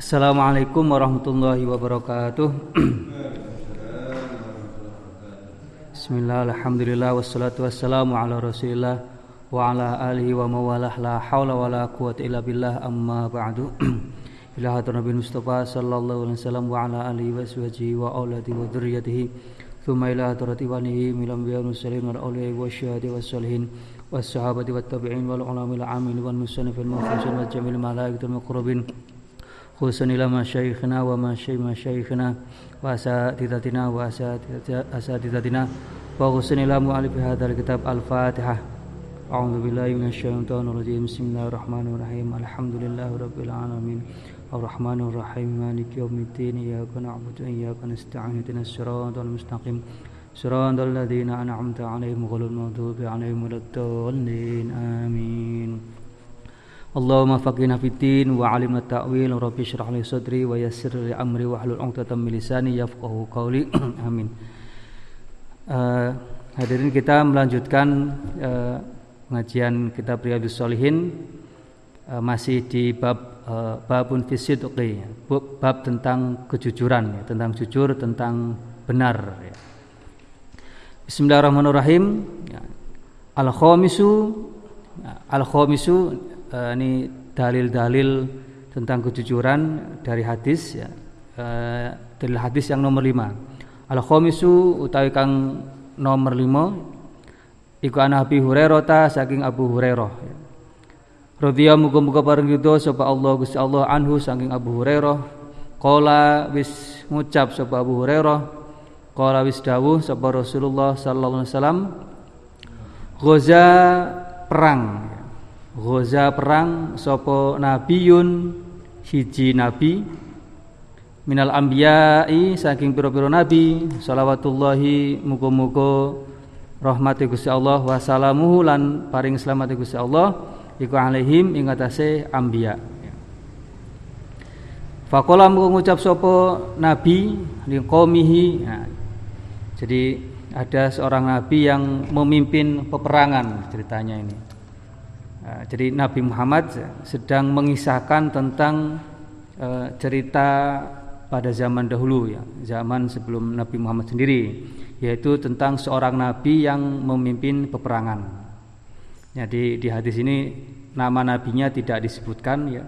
Assalamualaikum warahmatullahi wabarakatuh. Bismillah, alhamdulillah, wassalatu wassalamu ala rasulillah wa ala alihi wa mawalah. La hawla wa la quwata illa billah amma ba'du. Ila hadratin Nabi Mustafa sallallahu alaihi wasallam wa ala alihi wa sahbihi wa auladi wa dzurriyyatihi thumma ila hadrati walihi milam biya nusallim ala awliya wa syahadi wa salihin wa sahabati wa tabi'in wal ulama al amin wal musannif al mufassir wa jamil خصوصا إلى مشايخنا ومشايخنا وأساتذتنا وأساتذتنا وخصوصا إلى مؤلف هذا الكتاب الفاتحة. أعوذ بالله من الشيطان الرجيم. بسم الله الرحمن الرحيم. الحمد لله رب العالمين. الرحمن الرحيم. مالك يوم الدين. إياك نعبد وإياك نستعين. اهدنا الصراط المستقيم. صراط الذين أنعمت عليهم غير المغضوب عليهم ولا الضالين. آمين. Allahumma faqihna fiddin wa alimna ta'wil Rabbi syrah li sadri wa yassir li amri wa hlul 'uqdatam min lisani yafqahu qawli amin uh, hadirin kita melanjutkan uh, pengajian kitab Riyadhus Shalihin uh, masih di bab uh, babun fisidqi bab tentang kejujuran ya, tentang jujur tentang benar ya. Bismillahirrahmanirrahim ya. Al-khamisu ya, Al-khamisu uh, ini dalil-dalil tentang kejujuran dari hadis ya. Uh, dalil hadis yang nomor lima. Al khomisu utawi kang nomor lima iku ana Abi Hurairah ta saking Abu Hurairah. Ya. Radhiya muga-muga bareng yudo sapa Allah Gusti Allah anhu saking Abu Hurairah. Qala wis ngucap sapa Abu Hurairah. Qala wis dawuh sapa Rasulullah sallallahu alaihi wasallam. Ghaza perang Ghaza perang sopo nabiyun hiji nabi. Minal ambiyai saking piro-piro nabi salawatullahi muga-muga rahmati Gusti Allah wa salamuhu lan paring selamat Gusti Allah iku alaihim ing atase ambiya Fakola mengucap sopo nabi li qaumihi. Nah, jadi ada seorang nabi yang memimpin peperangan ceritanya ini jadi Nabi Muhammad sedang mengisahkan tentang uh, cerita pada zaman dahulu ya, zaman sebelum Nabi Muhammad sendiri, yaitu tentang seorang nabi yang memimpin peperangan. Jadi di hadis ini nama nabinya tidak disebutkan ya.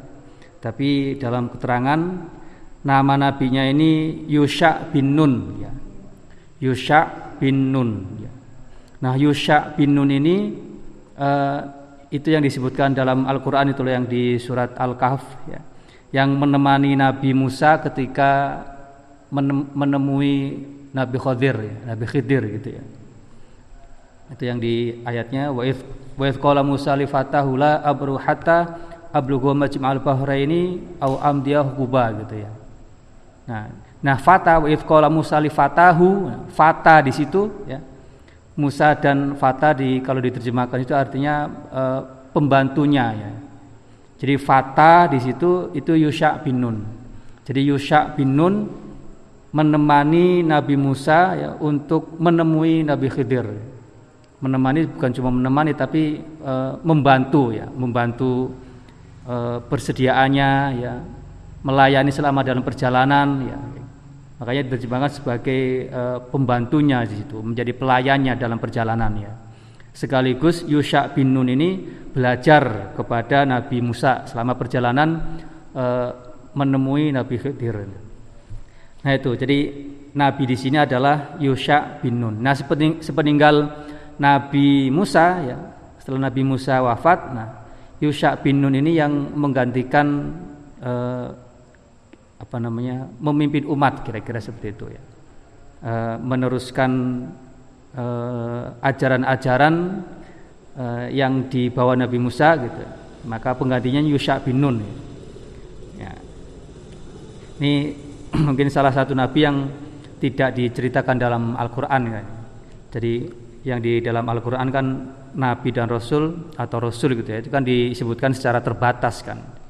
Tapi dalam keterangan nama nabinya ini Yusha bin Nun ya. Yusha bin Nun ya. Nah, Yusha bin Nun ini uh, itu yang disebutkan dalam Al-Quran itu yang di surat Al-Kahf ya, yang menemani Nabi Musa ketika menemui Nabi Khadir ya, Nabi Khidir gitu ya. Itu yang di ayatnya wa if qala Musa li fatahu la abru hatta ablughu majma'al bahraini au amdiyah kuba gitu ya. Nah nah fata wa if qala Musa li fatahu fata di situ ya Musa dan Fata di kalau diterjemahkan itu artinya e, pembantunya ya. Jadi Fata di situ itu Yusha bin Nun. Jadi Yusha bin Nun menemani Nabi Musa ya untuk menemui Nabi Khidir. Menemani bukan cuma menemani tapi e, membantu ya, membantu e, persediaannya ya, melayani selama dalam perjalanan ya Makanya diterjemahkan sebagai e, pembantunya di situ, menjadi pelayannya dalam perjalanannya. Sekaligus Yusha bin Nun ini belajar kepada Nabi Musa selama perjalanan e, menemui Nabi Khidir. Nah itu, jadi Nabi di sini adalah Yusha bin Nun. Nah sepeninggal Nabi Musa ya, setelah Nabi Musa wafat, nah Yusha bin Nun ini yang menggantikan e, apa namanya memimpin umat kira-kira seperti itu ya e, meneruskan eh, ajaran-ajaran e, yang dibawa Nabi Musa gitu maka penggantinya Yusha bin Nun ya. ini mungkin salah satu nabi yang tidak diceritakan dalam Al-Quran ya. jadi yang di dalam Al-Quran kan nabi dan rasul atau rasul gitu ya itu kan disebutkan secara terbatas kan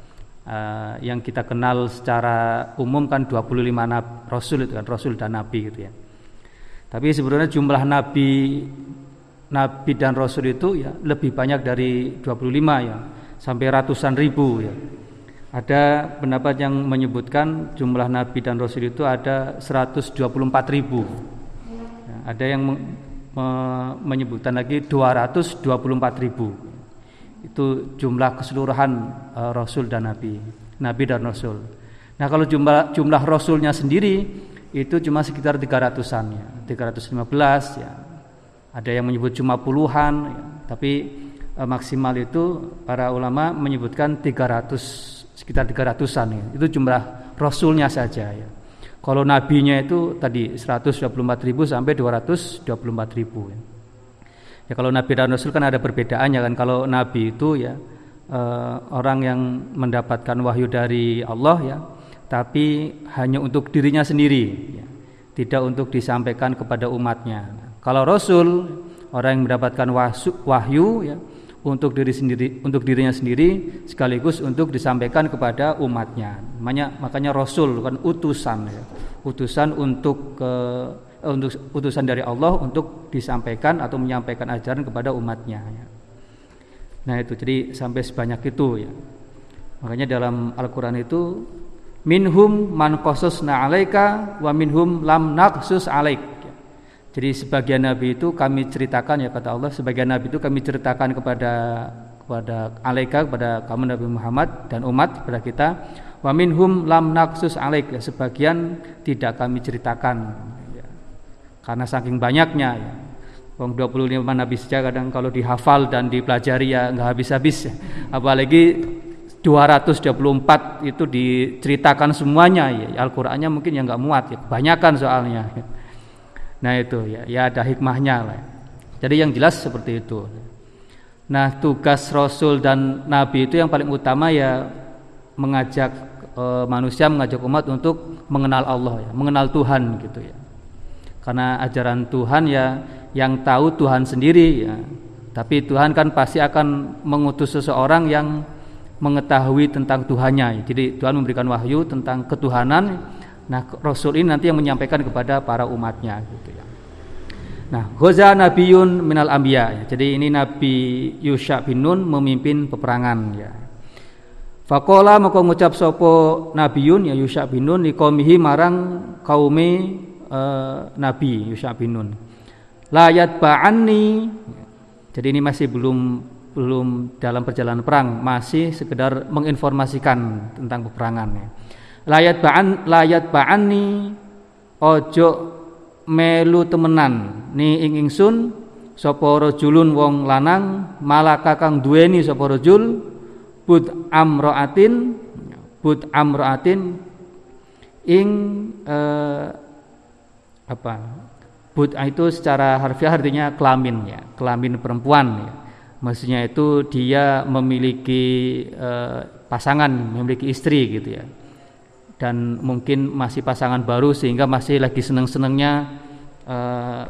uh, yang kita kenal secara umum kan 25 nabi, rasul itu kan rasul dan nabi gitu ya. Tapi sebenarnya jumlah nabi nabi dan rasul itu ya lebih banyak dari 25 ya, sampai ratusan ribu ya. Ada pendapat yang menyebutkan jumlah nabi dan rasul itu ada 124 ribu. Ya, ada yang me menyebutkan lagi 224 ribu. Itu jumlah keseluruhan uh, rasul dan nabi, nabi dan rasul. Nah kalau jumlah jumlah rasulnya sendiri itu cuma sekitar 300-an ya, 315 ya. Ada yang menyebut cuma puluhan, ya. tapi uh, maksimal itu para ulama menyebutkan 300 sekitar 300-an ya. Itu jumlah rasulnya saja ya. Kalau nabinya itu tadi 124 ribu sampai 224 ribu ya. Ya kalau nabi dan rasul kan ada perbedaannya kan. Kalau nabi itu ya eh, orang yang mendapatkan wahyu dari Allah ya, tapi hanya untuk dirinya sendiri ya. Tidak untuk disampaikan kepada umatnya. Kalau rasul orang yang mendapatkan wahyu ya untuk diri sendiri untuk dirinya sendiri sekaligus untuk disampaikan kepada umatnya makanya makanya rasul kan utusan ya utusan untuk eh, untuk utusan dari Allah untuk disampaikan atau menyampaikan ajaran kepada umatnya ya. nah itu jadi sampai sebanyak itu ya makanya dalam Al-Qur'an itu minhum man qasasna alaika wa minhum lam naqsus alaik jadi sebagian nabi itu kami ceritakan ya kata Allah, sebagian nabi itu kami ceritakan kepada kepada alaika kepada kamu Nabi Muhammad dan umat kepada kita. Wa minhum lam naksus alaik ya, sebagian tidak kami ceritakan. Karena saking banyaknya ya. Wong 25 nabi saja kadang kalau dihafal dan dipelajari ya nggak habis-habis ya. Apalagi 224 itu diceritakan semuanya ya. Al-Qur'annya mungkin yang nggak muat ya. Kebanyakan soalnya. Ya. Nah itu ya, ya ada hikmahnya lah. Jadi yang jelas seperti itu. Nah tugas Rasul dan Nabi itu yang paling utama ya mengajak e, manusia, mengajak umat untuk mengenal Allah ya, mengenal Tuhan gitu ya. Karena ajaran Tuhan ya yang tahu Tuhan sendiri ya. Tapi Tuhan kan pasti akan mengutus seseorang yang mengetahui tentang Tuhannya. Jadi Tuhan memberikan wahyu tentang ketuhanan Nah, Rasul ini nanti yang menyampaikan kepada para umatnya gitu ya. Nah, Ghoza Nabiun minal Ambiya. Ya. Jadi ini Nabi Yusha bin Nun memimpin peperangan ya. Fakola mau ngucap sopo Nabiun ya Yusha bin Nun nikomihi marang kaumi uh, Nabi Yusha bin Nun. Layat ba'anni. Jadi ini masih belum belum dalam perjalanan perang, masih sekedar menginformasikan tentang peperangan ya layat ba'an layat ba'ani ojo melu temenan ni ing ingsun sapa rajulun wong lanang malaka kang duweni sapa rajul bud amraatin bud amraatin ing eh, apa bud itu secara harfiah artinya kelamin ya kelamin perempuan ya. Maksudnya itu dia memiliki eh, pasangan memiliki istri gitu ya. Dan mungkin masih pasangan baru sehingga masih lagi seneng-senengnya uh,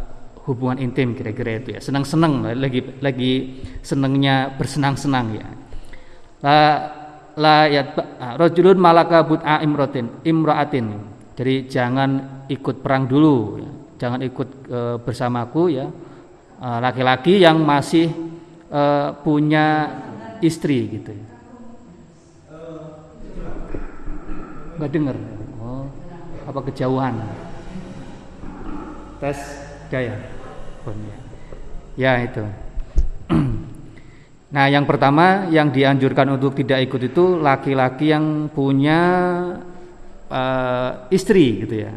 hubungan intim kira-kira itu ya. Senang-senang lagi lagi senengnya bersenang-senang ya. La la ya rajulun malaka but'a imratin imraatin jadi jangan ikut perang dulu ya. jangan ikut e, bersamaku ya. Laki-laki e, yang masih e, punya istri gitu ya. Nggak dengar oh apa kejauhan? Tes jaya. Oh, ya. ya itu. Nah yang pertama yang dianjurkan untuk tidak ikut itu laki-laki yang punya uh, istri gitu ya.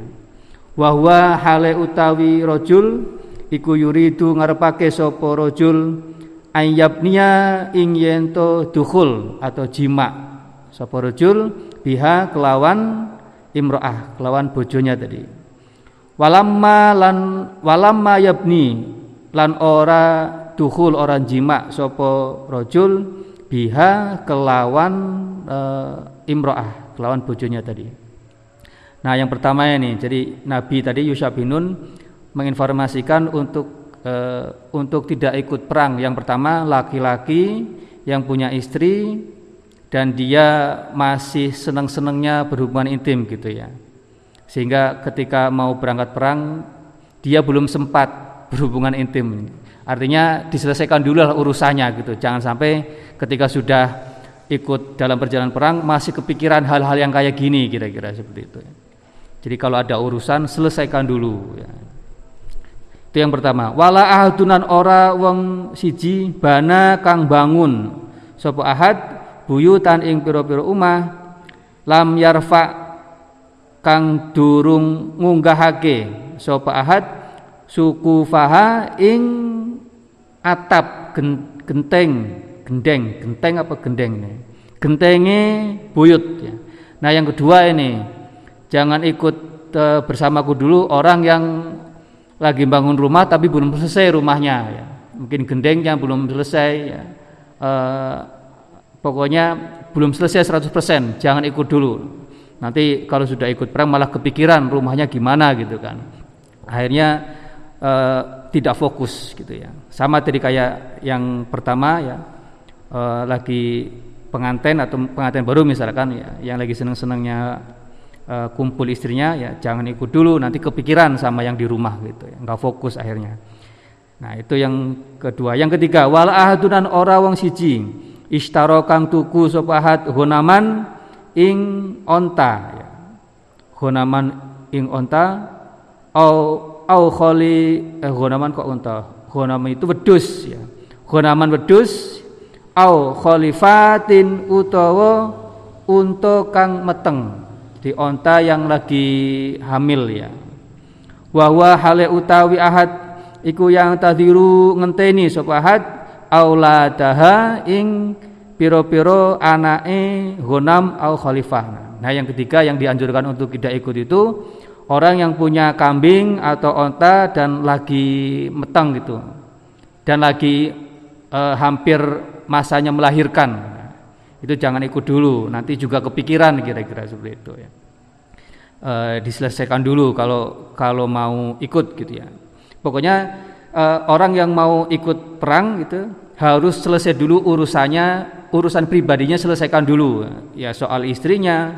Wahwa hale utawi rojul iku yuridu ngarepake sapa rojul ayyabniya ing yento dukhul atau jima sapa rojul biha kelawan imro'ah kelawan bojonya tadi. Walamma lan walamma yabni lan ora dukhul orang jima sopo rojul biha kelawan e, imro'ah kelawan bojonya tadi nah yang pertama ini jadi Nabi tadi Yusuf bin Nun menginformasikan untuk e, untuk tidak ikut perang yang pertama laki-laki yang punya istri dan dia masih senang-senangnya berhubungan intim gitu ya. Sehingga ketika mau berangkat perang dia belum sempat berhubungan intim. Artinya diselesaikan dulu lah urusannya gitu. Jangan sampai ketika sudah ikut dalam perjalanan perang masih kepikiran hal-hal yang kayak gini kira-kira seperti itu ya. Jadi kalau ada urusan selesaikan dulu ya. Itu yang pertama. Wala ahadunan ora wong siji bana kang bangun. Sapa ahad? Buyutan ing pira-pira umah lam yarfa kang durung ngunggahake. Sapa ahad? Suku faha ing atap genteng. Gendeng. Genteng apa gendeng gentenge buyut ya. nah yang kedua ini jangan ikut uh, bersamaku dulu orang yang lagi bangun rumah tapi belum selesai rumahnya ya. mungkin gendengnya belum selesai ya. uh, pokoknya belum selesai 100% jangan ikut dulu. Nanti kalau sudah ikut perang malah kepikiran rumahnya gimana gitu kan. Akhirnya uh, tidak fokus gitu ya. Sama tadi kayak yang pertama ya. Uh, lagi pengantin atau pengantin baru misalkan ya. Yang lagi seneng senengnya uh, kumpul istrinya ya jangan ikut dulu nanti kepikiran sama yang di rumah gitu ya. Nggak fokus akhirnya. Nah itu yang kedua. Yang ketiga wal ahadunan ora wong siji. Istaro kang tuku sopahat honaman ing onta ya. honaman ing onta au au kholi eh, honaman kok onta? Honaman itu wedus ya. Honaman wedus au khalifatin utawa untuk kang meteng di onta yang lagi hamil ya. Wahwa hale utawi ahad iku yang tadiru ngenteni sapa ahad auladaha ing piro-piro anake gonam au khalifah. Nah yang ketiga yang dianjurkan untuk tidak ikut itu orang yang punya kambing atau onta dan lagi meteng gitu dan lagi eh, hampir masanya melahirkan itu jangan ikut dulu nanti juga kepikiran kira-kira seperti itu ya. E, diselesaikan dulu kalau kalau mau ikut gitu ya. Pokoknya e, orang yang mau ikut perang gitu harus selesai dulu urusannya urusan pribadinya selesaikan dulu. Ya soal istrinya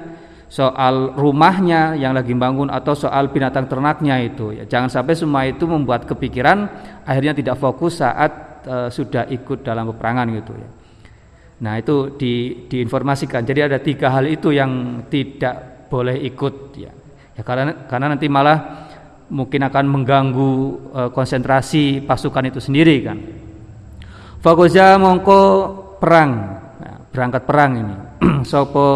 soal rumahnya yang lagi bangun atau soal binatang ternaknya itu ya. Jangan sampai semua itu membuat kepikiran akhirnya tidak fokus saat e, sudah ikut dalam peperangan gitu ya Nah itu di, diinformasikan. Jadi ada tiga hal itu yang tidak boleh ikut ya. ya karena karena nanti malah mungkin akan mengganggu e, konsentrasi pasukan itu sendiri kan. Fakoza mongko perang, nah, berangkat perang ini. Sopo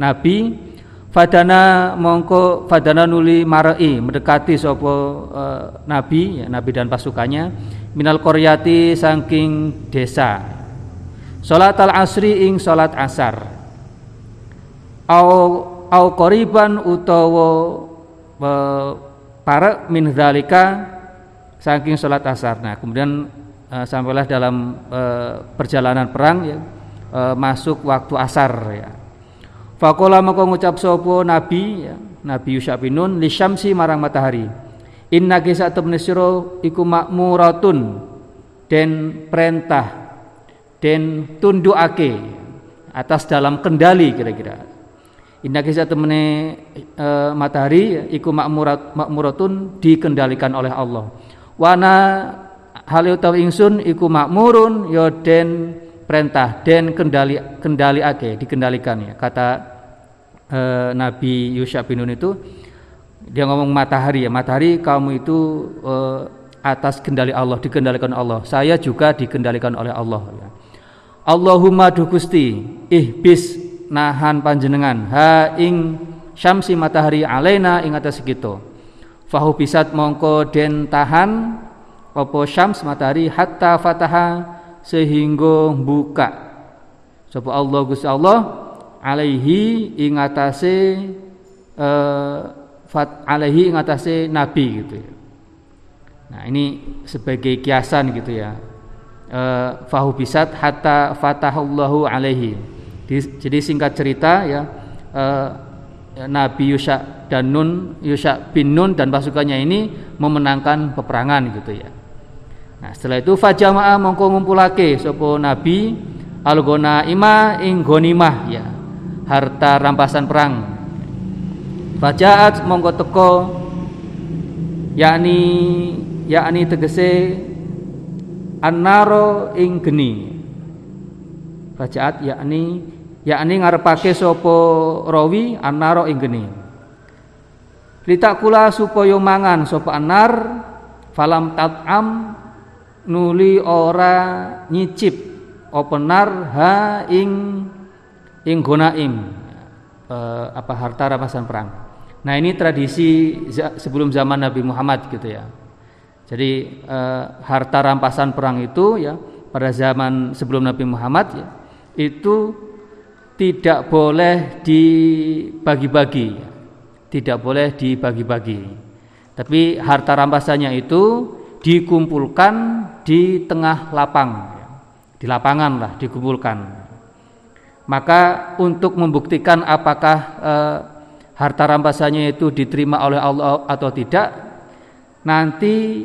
Nabi Fadana mongko Fadana nuli marai mendekati sopo e, Nabi, ya, Nabi dan pasukannya minal koryati saking desa Salat al-asri ing salat asar. Au au qoriban utawa para min dzalika saking salat asar. Nah, kemudian uh, sampailah dalam uh, perjalanan perang ya uh, masuk waktu asar ya. Fakola maka ngucap sopo Nabi ya, Nabi Yusuf bin Nun li syamsi marang matahari. Inna kisah temne iku makmuratun dan perintah den tundukake atas dalam kendali kira-kira. Indah kisah temene e, matahari iku makmurat makmuratun dikendalikan oleh Allah. Wana hal utawi ingsun iku makmurun ya den perintah den kendali kendali ake dikendalikan ya kata e, Nabi Yusuf bin Nun itu dia ngomong matahari ya matahari kamu itu e, atas kendali Allah dikendalikan Allah saya juga dikendalikan oleh Allah ya. Allahumma du Gusti ihbis nahan panjenengan. Ha ing syamsi matahari alaina ing atas kita fahu bisat mongko den tahan apa syams matahari hatta fataha sehingga buka sapa Allah Gusti Allah alaihi ing atase uh, fat alaihi ing atase nabi gitu ya. Nah, ini sebagai kiasan gitu ya uh, fahu bisat hatta fatahullahu alaihi. Jadi singkat cerita ya uh, Nabi Yusha dan Nun Yusha bin Nun dan pasukannya ini memenangkan peperangan gitu ya. Nah, setelah itu fajama'a mongko ngumpulake sapa Nabi algona ima ing gonimah ya. Harta rampasan perang. Fajaat mongko teko yakni yakni tegese annaro ing geni Rajaat yakni yakni ngarepake sapa rawi annaro ing geni litakula supaya mangan sapa anar falam tat'am nuli ora nyicip openar ha ing ing gonaim e, apa harta rampasan perang. Nah ini tradisi sebelum zaman Nabi Muhammad gitu ya. Jadi e, harta rampasan perang itu ya pada zaman sebelum Nabi Muhammad ya, itu tidak boleh dibagi-bagi, tidak boleh dibagi-bagi. Tapi harta rampasannya itu dikumpulkan di tengah lapang, ya. di lapangan lah dikumpulkan. Maka untuk membuktikan apakah e, harta rampasannya itu diterima oleh Allah atau tidak, nanti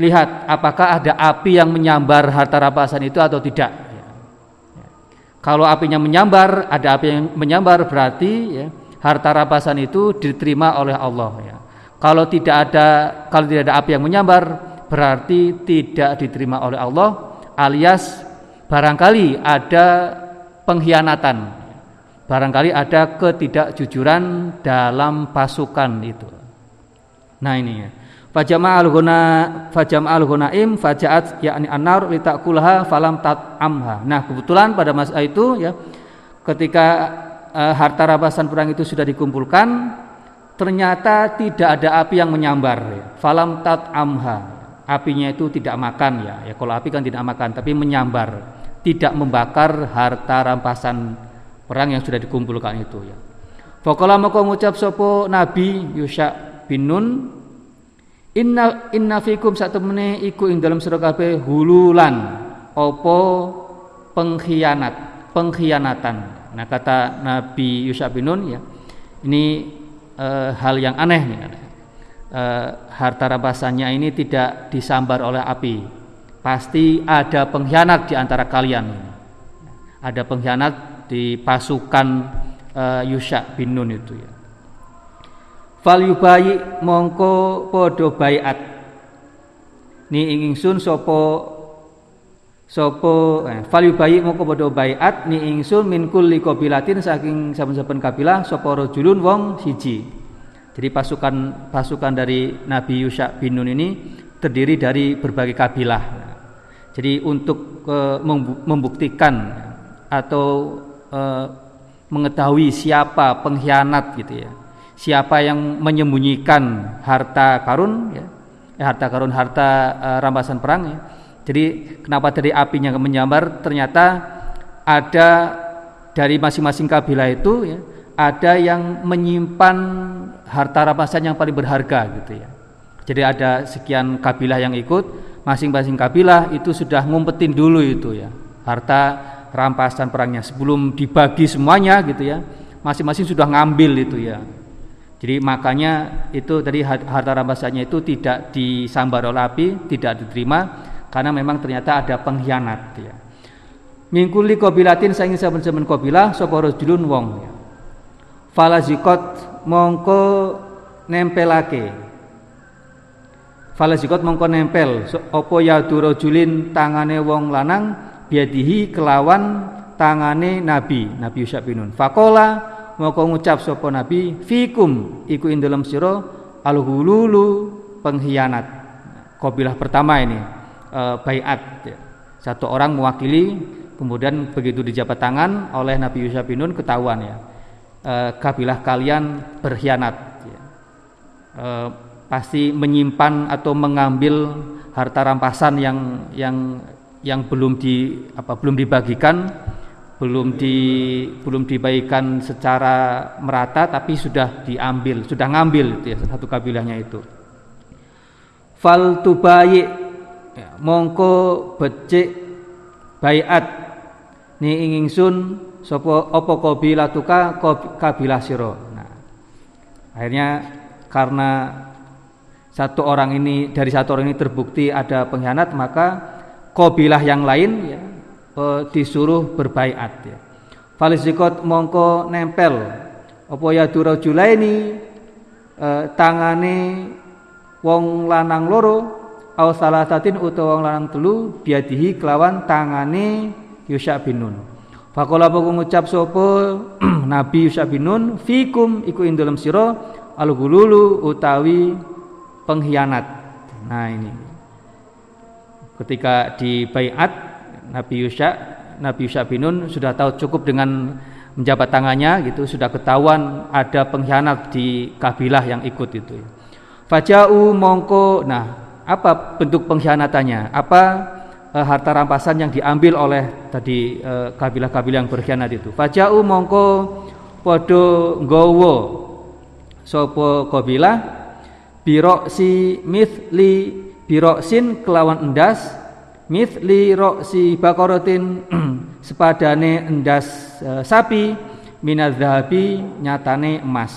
lihat apakah ada api yang menyambar harta rampasan itu atau tidak. Kalau apinya menyambar, ada api yang menyambar berarti ya, harta rampasan itu diterima oleh Allah. Ya. Kalau tidak ada, kalau tidak ada api yang menyambar, berarti tidak diterima oleh Allah alias barangkali ada pengkhianatan barangkali ada ketidakjujuran dalam pasukan itu nah ini ya fajama al-ghuna fajama al-ghunaim fajaat yakni an-nar litakulaha falam amha nah kebetulan pada masa itu ya ketika uh, harta rampasan perang itu sudah dikumpulkan ternyata tidak ada api yang menyambar ya. falam amha apinya itu tidak makan ya. Ya kalau api kan tidak makan tapi menyambar, tidak membakar harta rampasan perang yang sudah dikumpulkan itu ya. Faqala maka ngucap sapa Nabi Yusha bin Nun Inna inna fikum satemene iku ing dalam sira kabeh hululan apa pengkhianat, pengkhianatan. Nah kata Nabi Yusha bin Nun ya. Ini e, hal yang aneh nih eh, harta rampasannya ini tidak disambar oleh api. Pasti ada pengkhianat di antara kalian. Ada pengkhianat di pasukan eh, Yusha bin Nun itu ya. Fal yubayi mongko podo bayat. Ni ingsun sopo sopo eh, fal yubayi mongko podo bayat ni ingsun min kulli qabilatin saking saben-saben kabilah sopo rojulun wong siji. Jadi pasukan pasukan dari Nabi Yusha bin Nun ini terdiri dari berbagai kabilah. Jadi untuk uh, membuktikan atau uh, mengetahui siapa pengkhianat gitu ya. Siapa yang menyembunyikan harta karun ya. Eh, harta karun harta uh, rampasan perang ya. Jadi kenapa dari apinya menyambar ternyata ada dari masing-masing kabilah itu ya ada yang menyimpan harta rampasan yang paling berharga gitu ya. Jadi ada sekian kabilah yang ikut, masing-masing kabilah itu sudah ngumpetin dulu itu ya. Harta rampasan perangnya sebelum dibagi semuanya gitu ya. Masing-masing sudah ngambil itu ya. Jadi makanya itu tadi harta rampasannya itu tidak disambar oleh api, tidak diterima karena memang ternyata ada pengkhianat ya. Mingkuli kobilatin saking saben-saben kobilah sapa rajulun wong ya. Falazikot mongko nempelake. Falazikot mongko nempel. Opo ya julin tangane wong lanang biadihi kelawan tangane nabi nabi Yusuf bin fakola mongko ngucap sopo nabi fikum iku ing dalam sira alhululu pengkhianat kabilah pertama ini e, bayat ya. satu orang mewakili kemudian begitu dijabat tangan oleh Nabi Yusuf bin Nun ketahuan ya eh, kabilah kalian berkhianat ya. eh, pasti menyimpan atau mengambil harta rampasan yang yang yang belum di apa belum dibagikan belum di belum dibagikan secara merata tapi sudah diambil sudah ngambil itu ya satu kabilahnya itu fal tubayi ya, mongko becik bayat ni ingingsun sapa apa qabilatuka kabilah sira. Nah, akhirnya karena satu orang ini dari satu orang ini terbukti ada pengkhianat maka kabilah yang lain ya eh, disuruh berbaiat ya. Falizikot mongko nempel apa ya durajulaini eh, tangane wong lanang loro au salasatin utawa wong lanang telu biadihi kelawan tangane Yusya bin Nun Fakola buku ngucap sopo Nabi Yusuf bin Nun fikum iku ing dalam sira al-gululu utawi pengkhianat. Nah ini. Ketika di bayat Nabi Yusuf Nabi Yusuf bin Nun sudah tahu cukup dengan menjabat tangannya gitu sudah ketahuan ada pengkhianat di kabilah yang ikut itu. Fajau mongko nah apa bentuk pengkhianatannya? Apa e, harta rampasan yang diambil oleh tadi kabilah kabilah-kabilah yang berkhianat itu? Fajau mongko podo gowo sopo kabilah biroksi mithli biroksin kelawan endas mithli roksi bakorotin sepadane endas e, sapi minadzahabi nyatane emas.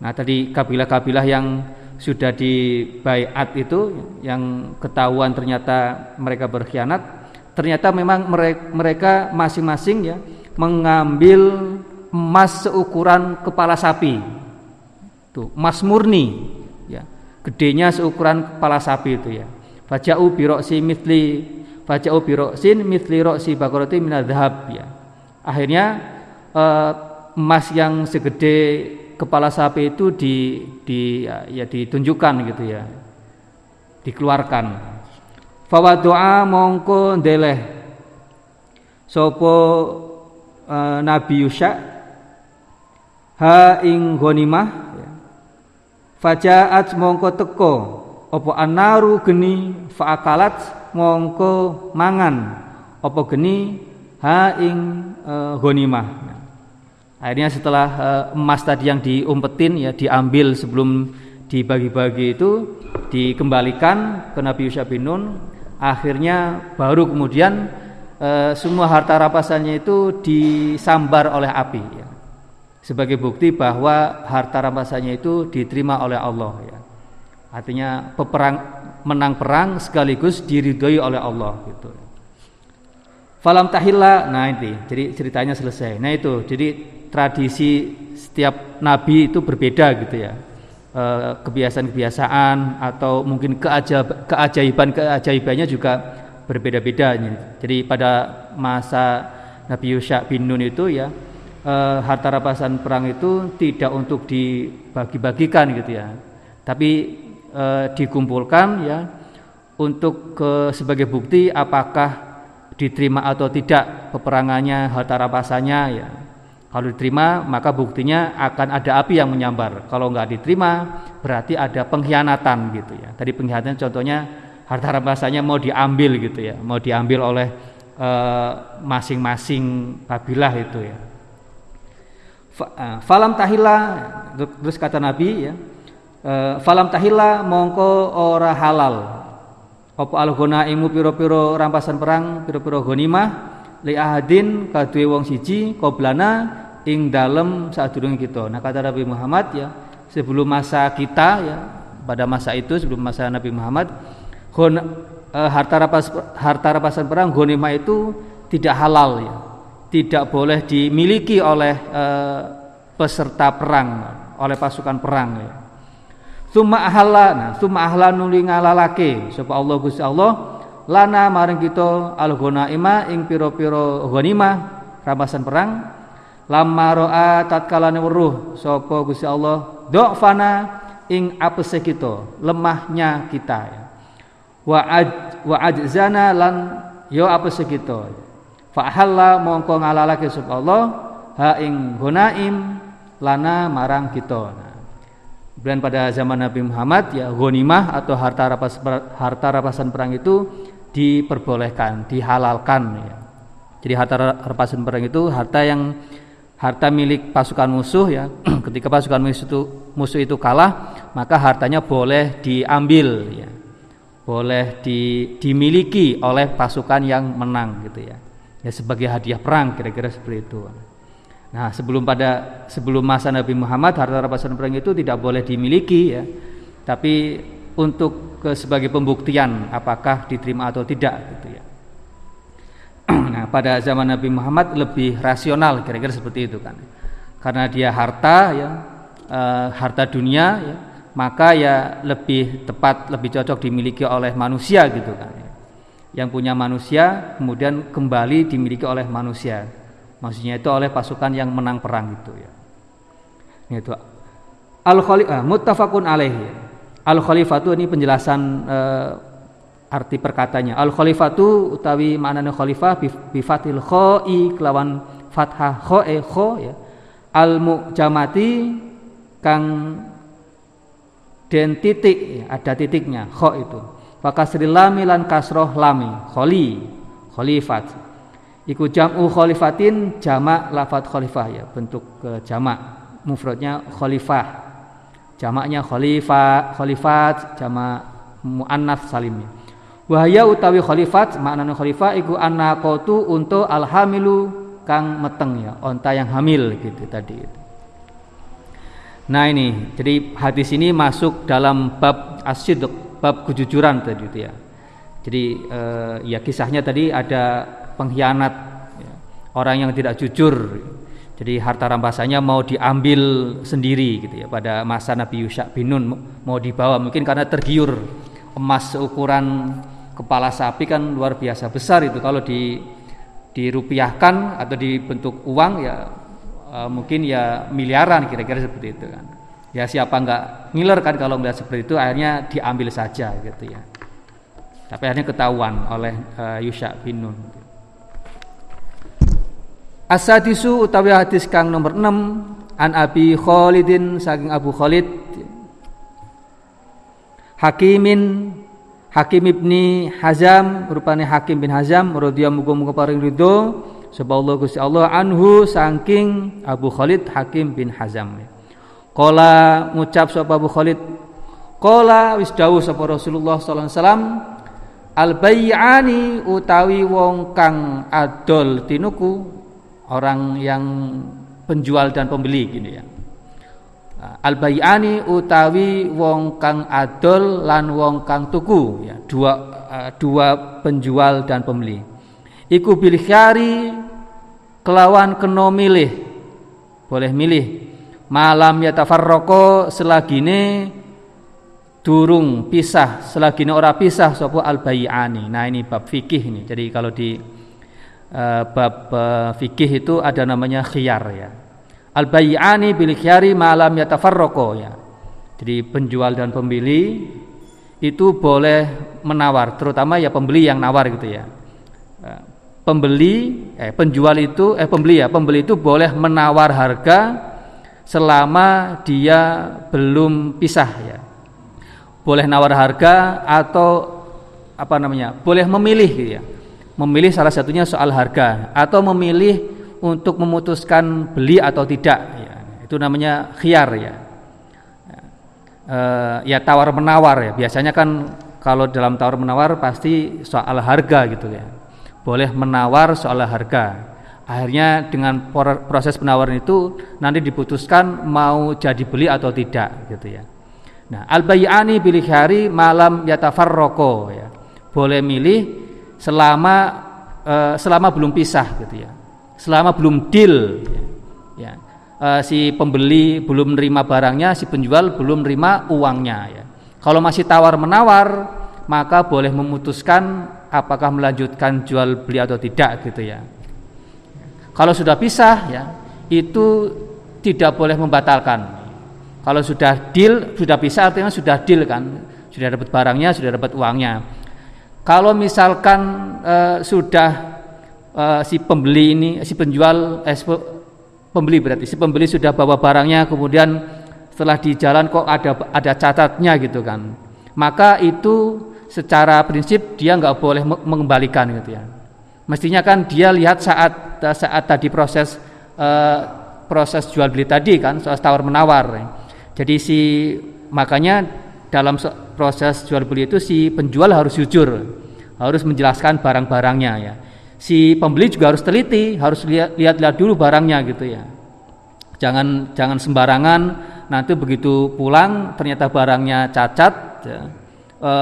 Nah tadi kabilah-kabilah yang sudah di bayat itu yang ketahuan ternyata mereka berkhianat, ternyata memang mereka masing-masing ya mengambil emas seukuran kepala sapi. Tuh, emas murni ya. Gedenya seukuran kepala sapi itu ya. Faja'u biroksi mitli Faja'u biroksin mitli roksi bakoroti minadhab ya. Akhirnya eh, emas yang segede kepala sapi itu di, di ya, ditunjukkan gitu ya. Dikeluarkan. Fawadu'a mongko ndeleh sopo uh, Nabi Yusha ha ing ghanimah ya. Fajaat mongko teko opo anaru geni faakalat mongko mangan. Opo geni ha ing e, akhirnya setelah e, emas tadi yang diumpetin ya diambil sebelum dibagi-bagi itu dikembalikan ke Nabi Yusuf bin Nun. Akhirnya baru kemudian e, semua harta rampasannya itu disambar oleh api ya. sebagai bukti bahwa harta rampasannya itu diterima oleh Allah ya Artinya peperang menang perang sekaligus diridhoi oleh Allah gitu. Falam tahilla, nah ini, jadi ceritanya selesai. Nah itu, jadi tradisi setiap nabi itu berbeda gitu ya. E, kebiasaan-kebiasaan atau mungkin keajaib, keajaiban-keajaibannya juga berbeda-beda. Jadi pada masa Nabi Yusya bin Nun itu ya e, harta rampasan perang itu tidak untuk dibagi-bagikan gitu ya. Tapi e, dikumpulkan ya untuk ke, sebagai bukti apakah diterima atau tidak peperangannya harta rampasannya ya. Kalau diterima maka buktinya akan ada api yang menyambar. Kalau nggak diterima berarti ada pengkhianatan gitu ya. Tadi pengkhianatan contohnya harta rampasannya mau diambil gitu ya. Mau diambil oleh eh, masing-masing uh, kabilah itu ya. Eh, falam tahila terus kata Nabi ya falam tahilla mongko ora halal. Apa al imu piro-piro rampasan perang piro-piro ghanimah? Li ahadin kaduwe wong siji qoblana ing dalem sadurunge kita. Nah kata Nabi Muhammad ya sebelum masa kita ya pada masa itu sebelum masa Nabi Muhammad gon, eh, harta rapas harta rampasan perang ghanimah itu tidak halal ya. Tidak boleh dimiliki oleh eh, peserta perang oleh pasukan perang ya Suma ahalla, nah suma ahla nuli ngalalake. Sapa Allah Gusti Allah? Lana maring kita al ima ing piro-piro ghanimah rampasan perang. Lama roa tatkalane weruh. Sapa Gusti Allah? Fana ing apese kita lemahnya kita. Wa aj wa ajzana lan yo apese kita. Fa halla mongko ngalalake sapa Allah? Ha ing gonaim lana marang kita Kemudian pada zaman Nabi Muhammad ya ghanimah atau harta rapas harta rapasan perang itu diperbolehkan, dihalalkan ya. Jadi harta rapasan perang itu harta yang harta milik pasukan musuh ya. Ketika pasukan musuh itu musuh itu kalah, maka hartanya boleh diambil ya. Boleh di, dimiliki oleh pasukan yang menang gitu ya. Ya sebagai hadiah perang kira-kira seperti itu. Nah, sebelum pada sebelum masa Nabi Muhammad harta rampasan perang itu tidak boleh dimiliki ya. Tapi untuk ke sebagai pembuktian apakah diterima atau tidak gitu ya. Nah, pada zaman Nabi Muhammad lebih rasional kira-kira seperti itu kan. Karena dia harta ya, e, harta dunia ya, maka ya lebih tepat lebih cocok dimiliki oleh manusia gitu kan. Yang punya manusia kemudian kembali dimiliki oleh manusia Maksudnya itu oleh pasukan yang menang perang itu ya. Ini itu al khalifah muttafaqun alaihi. Al khalifatu ini penjelasan uh, arti perkatanya. Al khalifatu utawi maknane khalifah bi fathil kha'i kelawan fathah khoe kho ya. Al mujamati kang den titik ya, ada titiknya kho itu. Fakasril lami lan kasroh lami kholi khalifat. Iku jam'u khalifatin jamak lafat khalifah. Ya bentuk uh, jamak mufradnya khalifah. Jamaknya khalifah khalifat jamak muannats salimnya wahaya utawi khalifat maknanya khalifah iku anakotu untuk alhamilu kang meteng ya. Onta yang hamil gitu tadi nah ini. Jadi hadis ini masuk dalam bab asyid bab kejujuran tadi itu ya. Jadi eh, ya kisahnya tadi ada pengkhianat ya, orang yang tidak jujur. Jadi harta rampasannya mau diambil sendiri gitu ya pada masa Nabi Yusha bin Nun. Mau dibawa mungkin karena tergiur. Emas ukuran kepala sapi kan luar biasa besar itu. Kalau di dirupiahkan atau dibentuk uang ya uh, mungkin ya miliaran kira-kira seperti itu kan. Ya siapa nggak ngiler kan kalau melihat seperti itu akhirnya diambil saja gitu ya. Tapi akhirnya ketahuan oleh uh, Yusha bin Nun. Asadisu utawi hadis kang nomor 6 an Abi Khalidin saking Abu Khalid. Hakimin Hakim ibni Hazam rupane Hakim bin Hazam radhiyallahu muga-muga paring ridho. Sapa Allah Gusti Allah anhu saking Abu Khalid Hakim bin Hazam. Kala ngucap sapa Abu Khalid Kala wis dawuh sapa Rasulullah sallallahu alaihi wasallam al bayyani utawi wong kang adol tinuku orang yang penjual dan pembeli gini ya. Al bayani utawi wong kang adol lan wong kang tuku ya, dua uh, dua penjual dan pembeli. Iku pilih khari kelawan keno milih. Boleh milih malam ya tafarroko selagine durung pisah selagine ora pisah sapa al bayani. Nah ini bab fikih ini. Jadi kalau di uh, bab uh, fikih itu ada namanya khiyar ya. Al bayyani bil khiyari malam yatafarraqo ya. Jadi penjual dan pembeli itu boleh menawar, terutama ya pembeli yang nawar gitu ya. Uh, pembeli eh penjual itu eh pembeli ya, pembeli itu boleh menawar harga selama dia belum pisah ya. Boleh nawar harga atau apa namanya? Boleh memilih gitu ya memilih salah satunya soal harga atau memilih untuk memutuskan beli atau tidak. Ya. itu namanya khiar ya. E, ya tawar menawar ya. Biasanya kan kalau dalam tawar menawar pasti soal harga gitu ya. Boleh menawar soal harga. Akhirnya dengan proses penawaran itu nanti diputuskan mau jadi beli atau tidak gitu ya. Nah al bayani hari malam yatafarroko ya. Boleh milih selama uh, selama belum pisah gitu ya. Selama belum deal ya, ya. Uh, si pembeli belum menerima barangnya si penjual belum menerima uangnya ya. Kalau masih tawar menawar maka boleh memutuskan apakah melanjutkan jual beli atau tidak gitu ya. Kalau sudah pisah ya itu tidak boleh membatalkan. Kalau sudah deal sudah pisah artinya sudah deal kan. Sudah dapat barangnya sudah dapat uangnya kalau misalkan uh, sudah uh, si pembeli ini, si penjual, eh, pembeli berarti si pembeli sudah bawa barangnya, kemudian setelah di jalan kok ada ada catatnya gitu kan, maka itu secara prinsip dia nggak boleh mengembalikan gitu ya. Mestinya kan dia lihat saat saat tadi proses uh, proses jual beli tadi kan, soal tawar menawar. Jadi si makanya dalam proses jual beli itu si penjual harus jujur, harus menjelaskan barang-barangnya ya. Si pembeli juga harus teliti, harus lihat-lihat dulu barangnya gitu ya. Jangan jangan sembarangan nanti begitu pulang ternyata barangnya cacat ya. E,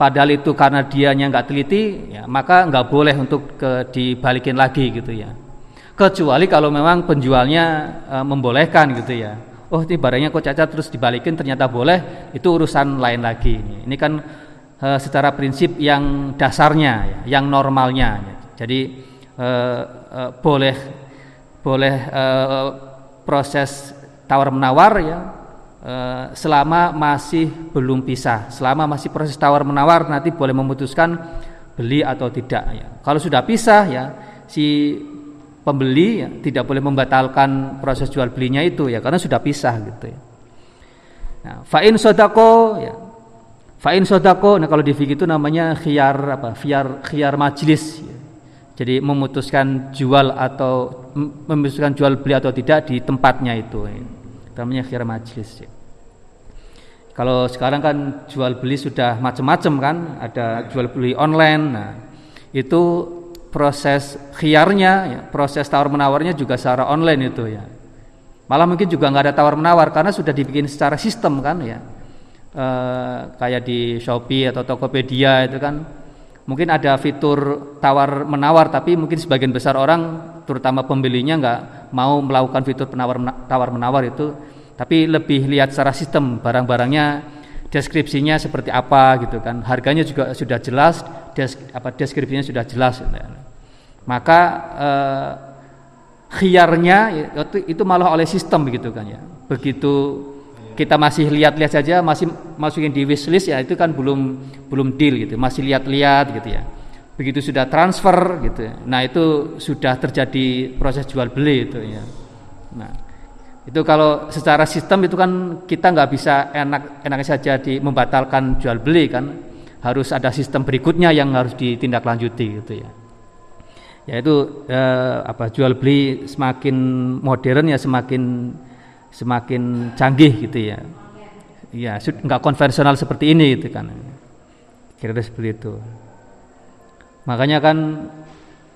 padahal itu karena dianya nggak teliti ya, maka nggak boleh untuk ke, dibalikin lagi gitu ya. Kecuali kalau memang penjualnya e, membolehkan gitu ya oh ini barangnya kok cacat terus dibalikin ternyata boleh itu urusan lain lagi ini kan e, secara prinsip yang dasarnya ya, yang normalnya ya. jadi e, e, boleh boleh proses tawar menawar ya selama masih belum pisah. Selama masih proses tawar menawar nanti boleh memutuskan beli atau tidak ya. Kalau sudah pisah ya si pembeli ya, tidak boleh membatalkan proses jual belinya itu ya karena sudah pisah gitu ya. Nah, fa'in sodako ya. Fa'in sodako, nah kalau di fikih itu namanya khiyar apa? Khiyar khiyar majlis. Ya. Jadi memutuskan jual atau memutuskan jual beli atau tidak di tempatnya itu. Ya. Namanya khiyar majlis. Ya. Kalau sekarang kan jual beli sudah macam-macam kan, ada jual beli online. Nah, itu proses khiyarnya, ya, proses tawar menawarnya juga secara online itu ya. Malah mungkin juga nggak ada tawar menawar karena sudah dibikin secara sistem kan ya. E, kayak di Shopee atau Tokopedia itu kan mungkin ada fitur tawar menawar tapi mungkin sebagian besar orang terutama pembelinya nggak mau melakukan fitur penawar tawar menawar itu tapi lebih lihat secara sistem barang-barangnya deskripsinya seperti apa gitu kan harganya juga sudah jelas des, apa deskripsinya sudah jelas gitu ya. Maka eh, khiarnya itu, itu malah oleh sistem begitu kan ya. Begitu kita masih lihat-lihat saja masih masukin di wishlist ya itu kan belum belum deal gitu, masih lihat-lihat gitu ya. Begitu sudah transfer gitu. Ya. Nah, itu sudah terjadi proses jual beli itu ya. Nah, itu kalau secara sistem itu kan kita nggak bisa enak enak saja di membatalkan jual beli kan harus ada sistem berikutnya yang harus ditindaklanjuti gitu ya yaitu eh, apa jual beli semakin modern ya semakin semakin canggih gitu ya. Ya nggak konvensional seperti ini gitu kan. Kira-kira seperti itu. Makanya kan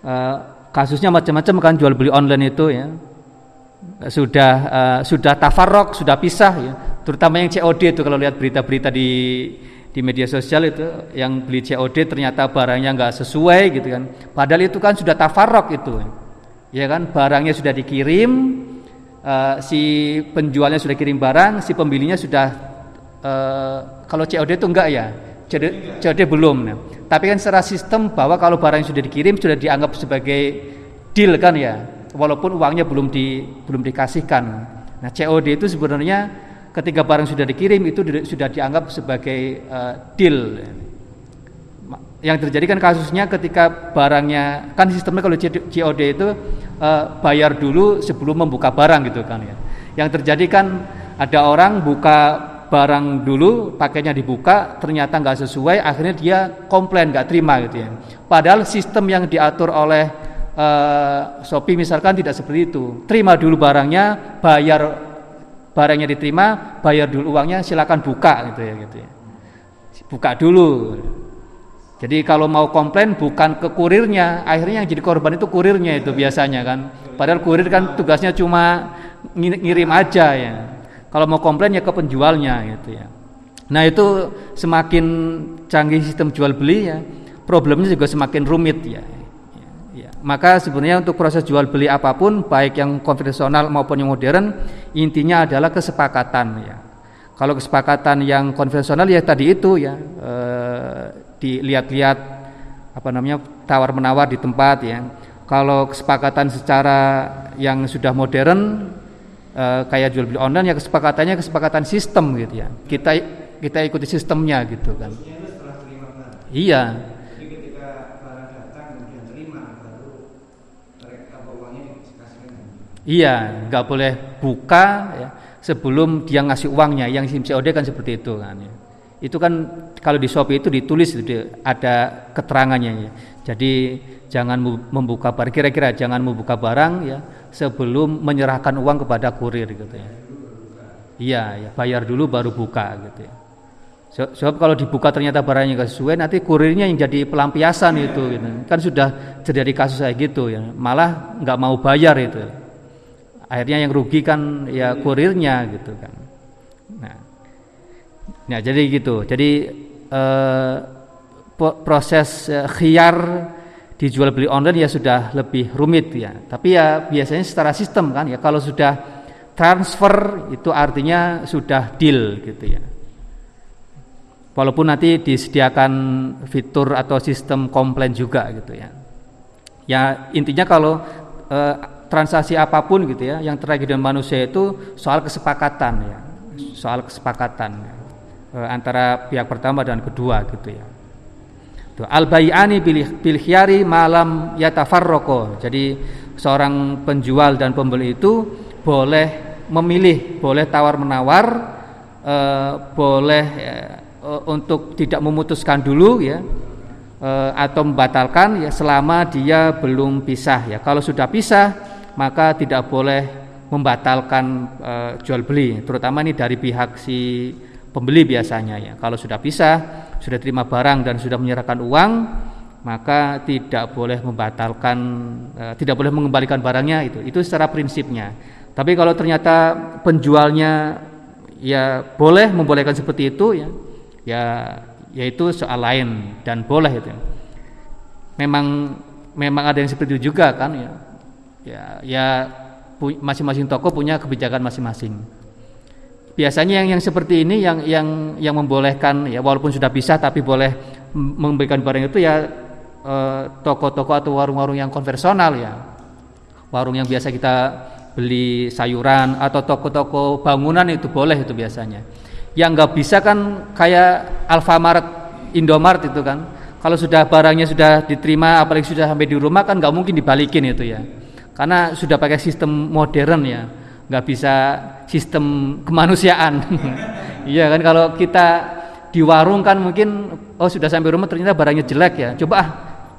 eh, kasusnya macam-macam kan jual beli online itu ya. Sudah uh, sudah tafarok sudah pisah ya. Terutama yang COD itu kalau lihat berita-berita di di media sosial itu yang beli COD ternyata barangnya nggak sesuai gitu kan. Padahal itu kan sudah tafarok itu. Ya kan barangnya sudah dikirim uh, si penjualnya sudah kirim barang, si pembelinya sudah uh, kalau COD itu enggak ya. COD, COD belum. Nah. Tapi kan secara sistem bahwa kalau barang sudah dikirim sudah dianggap sebagai deal kan ya. Walaupun uangnya belum di belum dikasihkan. Nah, COD itu sebenarnya ketika barang sudah dikirim itu sudah dianggap sebagai uh, deal. Yang terjadi kan kasusnya ketika barangnya kan sistemnya kalau COD itu uh, bayar dulu sebelum membuka barang gitu kan ya. Yang terjadi kan ada orang buka barang dulu pakainya dibuka ternyata nggak sesuai akhirnya dia komplain nggak terima gitu ya. Padahal sistem yang diatur oleh uh, Shopee misalkan tidak seperti itu. Terima dulu barangnya, bayar barangnya diterima, bayar dulu uangnya, silakan buka gitu ya gitu ya. Buka dulu. Jadi kalau mau komplain bukan ke kurirnya, akhirnya yang jadi korban itu kurirnya itu biasanya kan. Padahal kurir kan tugasnya cuma ngirim aja ya. Kalau mau komplain ya ke penjualnya gitu ya. Nah itu semakin canggih sistem jual beli ya, problemnya juga semakin rumit ya. Maka sebenarnya untuk proses jual beli apa pun baik yang konvensional maupun yang modern intinya adalah kesepakatan ya. Kalau kesepakatan yang konvensional ya tadi itu ya e, dilihat-lihat apa namanya tawar menawar di tempat ya. Kalau kesepakatan secara yang sudah modern e, kayak jual beli online ya kesepakatannya kesepakatan sistem gitu ya. Kita kita ikuti sistemnya gitu kan. Iya. Iya, nggak boleh buka ya, sebelum dia ngasih uangnya. Yang SIM COD kan seperti itu kan. Ya. Itu kan kalau di Shopee itu ditulis itu ada keterangannya ya. Jadi jangan membuka barang kira-kira jangan membuka barang ya sebelum menyerahkan uang kepada kurir gitu ya. Iya, ya bayar dulu baru buka gitu ya. Sebab kalau dibuka ternyata barangnya nggak sesuai, nanti kurirnya yang jadi pelampiasan itu, gitu. kan sudah terjadi kasus kayak gitu ya, malah nggak mau bayar itu akhirnya yang rugi kan ya kurirnya gitu kan. Nah nah jadi gitu. Jadi eh, proses eh, khiar dijual beli online ya sudah lebih rumit ya. Tapi ya biasanya secara sistem kan ya kalau sudah transfer itu artinya sudah deal gitu ya. Walaupun nanti disediakan fitur atau sistem komplain juga gitu ya. Ya intinya kalau eh, transaksi apa pun gitu ya yang terjadi dengan manusia itu soal kesepakatan ya soal kesepakatan ya, e, antara pihak pertama dan kedua gitu ya. Al bayani bil khiyari malam yatafarroko jadi seorang penjual dan pembeli itu boleh memilih boleh tawar menawar e, boleh e, untuk tidak memutuskan dulu ya atau membatalkan ya selama dia belum pisah ya. Kalau sudah pisah maka tidak boleh membatalkan e, jual beli terutama ini dari pihak si pembeli biasanya ya. Kalau sudah pisah sudah terima barang dan sudah menyerahkan uang maka tidak boleh membatalkan e, tidak boleh mengembalikan barangnya itu. Itu secara prinsipnya. Tapi kalau ternyata penjualnya ya boleh membolehkan seperti itu ya ya yaitu soal lain dan boleh itu. Memang memang ada yang seperti itu juga kan ya ya ya masing-masing toko punya kebijakan masing-masing biasanya yang yang seperti ini yang yang yang membolehkan ya walaupun sudah bisa tapi boleh memberikan barang itu ya eh, toko-toko atau warung-warung yang konvensional ya warung yang biasa kita beli sayuran atau toko-toko bangunan itu boleh itu biasanya yang nggak bisa kan kayak Alfamart, Indomart itu kan. Kalau sudah barangnya sudah diterima, apalagi sudah sampai di rumah kan nggak mungkin dibalikin itu ya. Karena sudah pakai sistem modern ya, nggak bisa sistem kemanusiaan. Iya kan kalau kita di warung kan mungkin oh sudah sampai rumah ternyata barangnya jelek ya. Coba ah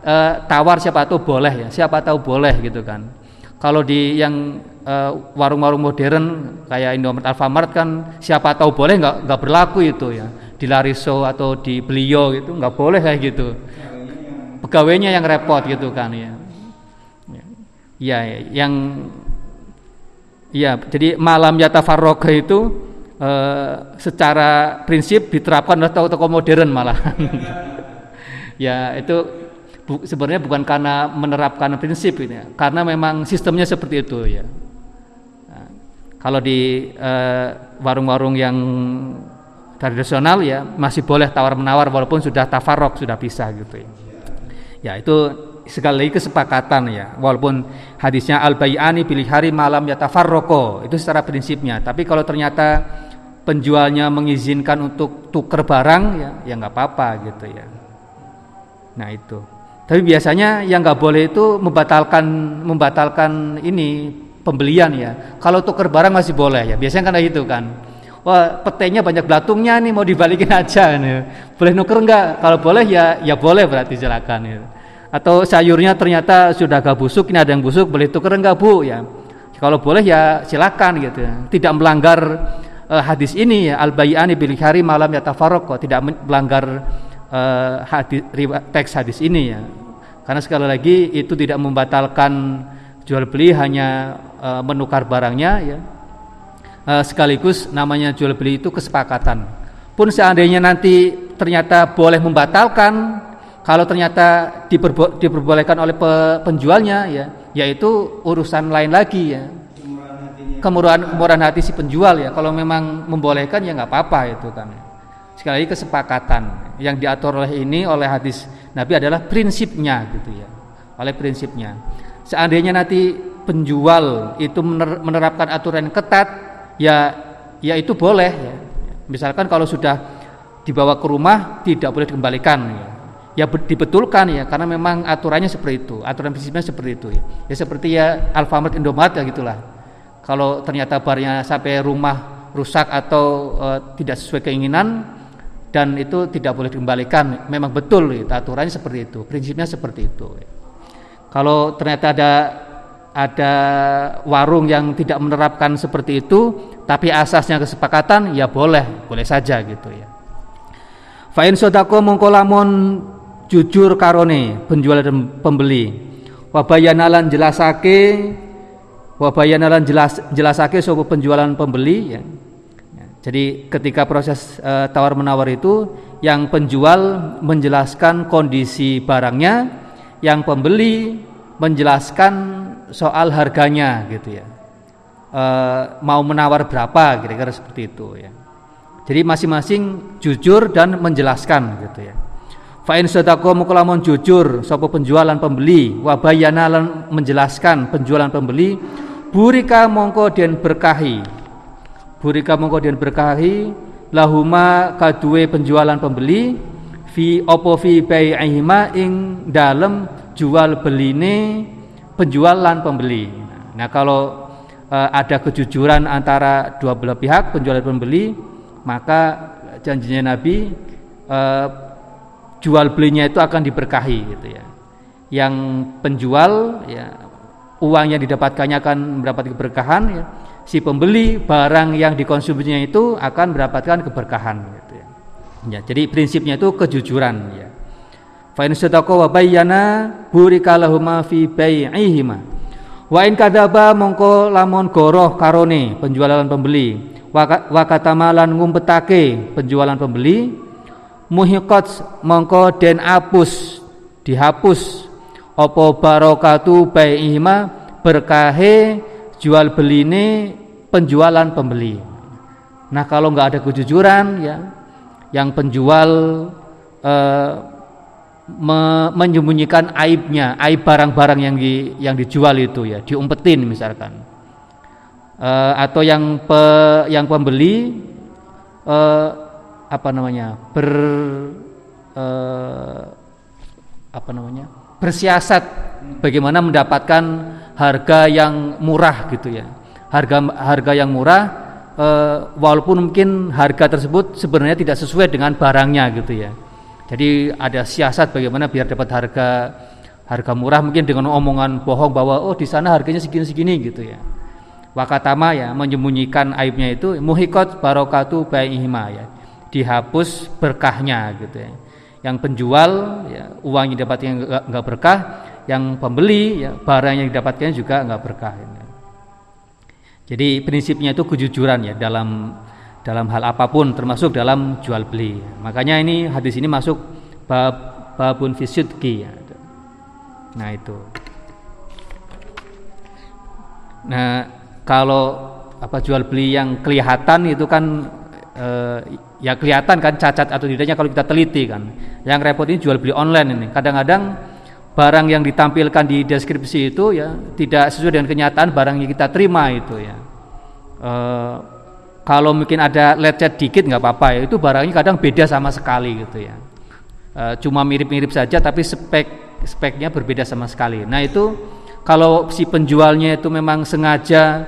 eh, tawar siapa tahu boleh ya, siapa tahu boleh gitu kan. Kalau di yang Eh, warung-warung uh, modern kayak Indomaret Alfamart kan siapa tahu boleh nggak nggak berlaku itu ya di Lariso atau di Beliau itu nggak boleh kayak gitu pegawainya yang repot gitu kan ya ya, ya yang ya jadi malam yata farroga itu uh, secara prinsip diterapkan oleh toko-toko modern malah. Ya itu bu, sebenarnya bukan karena menerapkan prinsip ini ya, karena memang sistemnya seperti itu ya. Kalau di eh, warung-warung uh, yang tradisional ya masih boleh tawar menawar walaupun sudah tafarok sudah pisah gitu ya. Ya itu sekali lagi kesepakatan ya walaupun hadisnya al bayani pilih hari malam ya tafarroko itu secara prinsipnya tapi kalau ternyata penjualnya mengizinkan untuk tuker barang ya ya nggak apa-apa gitu ya nah itu tapi biasanya yang nggak boleh itu membatalkan membatalkan ini pembelian ya. Kalau tuker barang masih boleh ya. Biasanya kan gitu kan. Wah, petainya banyak belatungnya nih mau dibalikin aja nih. Boleh nuker enggak? Kalau boleh ya ya boleh berarti silakan ya. Atau sayurnya ternyata sudah agak busuk, ini ada yang busuk, boleh tuker enggak Bu ya. Kalau boleh ya silakan gitu. Tidak melanggar uh, hadis ini ya al bayani bil hari malam ya kok tidak melanggar uh, hadis teks hadis ini ya. Karena sekali lagi itu tidak membatalkan jual beli hanya e, menukar barangnya ya e, sekaligus namanya jual beli itu kesepakatan pun seandainya nanti ternyata boleh membatalkan kalau ternyata diperbo diperbolehkan oleh pe penjualnya ya yaitu urusan lain lagi ya. Kemurahan kemurahan hati si penjual ya. Kalau memang membolehkan ya nggak apa-apa itu kan. Sekali lagi kesepakatan. Yang diatur oleh ini oleh hadis Nabi adalah prinsipnya gitu ya. Oleh prinsipnya. Seandainya nanti penjual itu menerapkan aturan ketat ya ya itu boleh ya. Misalkan kalau sudah dibawa ke rumah tidak boleh dikembalikan ya. Ya dibetulkan ya karena memang aturannya seperti itu, aturan prinsipnya seperti itu ya. Ya seperti ya Alfamart Indomaret ya gitulah. Kalau ternyata barnya sampai rumah rusak atau e, tidak sesuai keinginan dan itu tidak boleh dikembalikan, memang betul ya, aturannya seperti itu, prinsipnya seperti itu. Ya. Kalau ternyata ada ada warung yang tidak menerapkan seperti itu, tapi asasnya kesepakatan, ya boleh, boleh saja gitu ya. Fa'in sodako mongkolamun jujur karone penjual dan pembeli. Wabayanalan jelasake, wabayanalan jelas jelasake sopo penjualan pembeli ya. ya. Jadi ketika proses e, eh, tawar menawar itu, yang penjual menjelaskan kondisi barangnya, yang pembeli menjelaskan soal harganya gitu ya e, mau menawar berapa kira-kira seperti itu ya jadi masing-masing jujur dan menjelaskan gitu ya Fa in sadaqa mukalamun jujur sapa penjualan pembeli wa bayana menjelaskan penjualan pembeli burika mongko den berkahi. Burika mongko den berkahi lahuma kaduwe penjualan pembeli fi opo fi bai'ihima ing dalem jual beline penjualan pembeli. Nah, kalau uh, ada kejujuran antara dua belah pihak penjual dan pembeli, maka janjinya Nabi uh, jual belinya itu akan diberkahi gitu ya. Yang penjual ya uang yang didapatkannya akan mendapat keberkahan ya. Si pembeli barang yang dikonsumsinya itu akan mendapatkan keberkahan gitu ya. Ya, jadi prinsipnya itu kejujuran ya. Fa in sadaqa wa bayyana burika fi bai'ihima. Wa in kadzaba mongko lamun goroh karone penjualan pembeli. Wa katamalan ngumpetake penjualan pembeli muhiqat mongko den apus dihapus apa barokatu bai'ihima berkahe jual beline penjualan pembeli. Nah kalau nggak ada kejujuran ya, yang penjual eh, me menyembunyikan aibnya, aib barang-barang yang di, yang dijual itu ya, diumpetin misalkan, eh, atau yang pe, yang pembeli eh, apa namanya ber eh, apa namanya bersiasat bagaimana mendapatkan harga yang murah gitu ya. Harga harga yang murah eh, walaupun mungkin harga tersebut sebenarnya tidak sesuai dengan barangnya gitu ya. Jadi ada siasat bagaimana biar dapat harga harga murah mungkin dengan omongan bohong bahwa oh di sana harganya segini-segini gitu ya. Wakatama ya menyembunyikan aibnya itu muhikot barokatu baihima ya dihapus berkahnya gitu ya. Yang penjual ya, uang yang didapatkan nggak berkah, yang pembeli ya, barang yang didapatkan juga nggak berkah. Ya. Jadi prinsipnya itu kejujuran ya dalam dalam hal apa pun termasuk dalam jual beli. Makanya ini hadis ini masuk bab babun fisidki ya. Nah itu. Nah kalau apa jual beli yang kelihatan itu kan eh, ya kelihatan kan cacat atau tidaknya kalau kita teliti kan. Yang repot ini jual beli online ini. Kadang-kadang barang yang ditampilkan di deskripsi itu ya tidak sesuai dengan kenyataan barang yang kita terima itu ya. E, kalau mungkin ada lecet dikit nggak apa-apa ya itu barangnya kadang beda sama sekali gitu ya. E, cuma mirip-mirip saja tapi spek speknya berbeda sama sekali. Nah itu kalau si penjualnya itu memang sengaja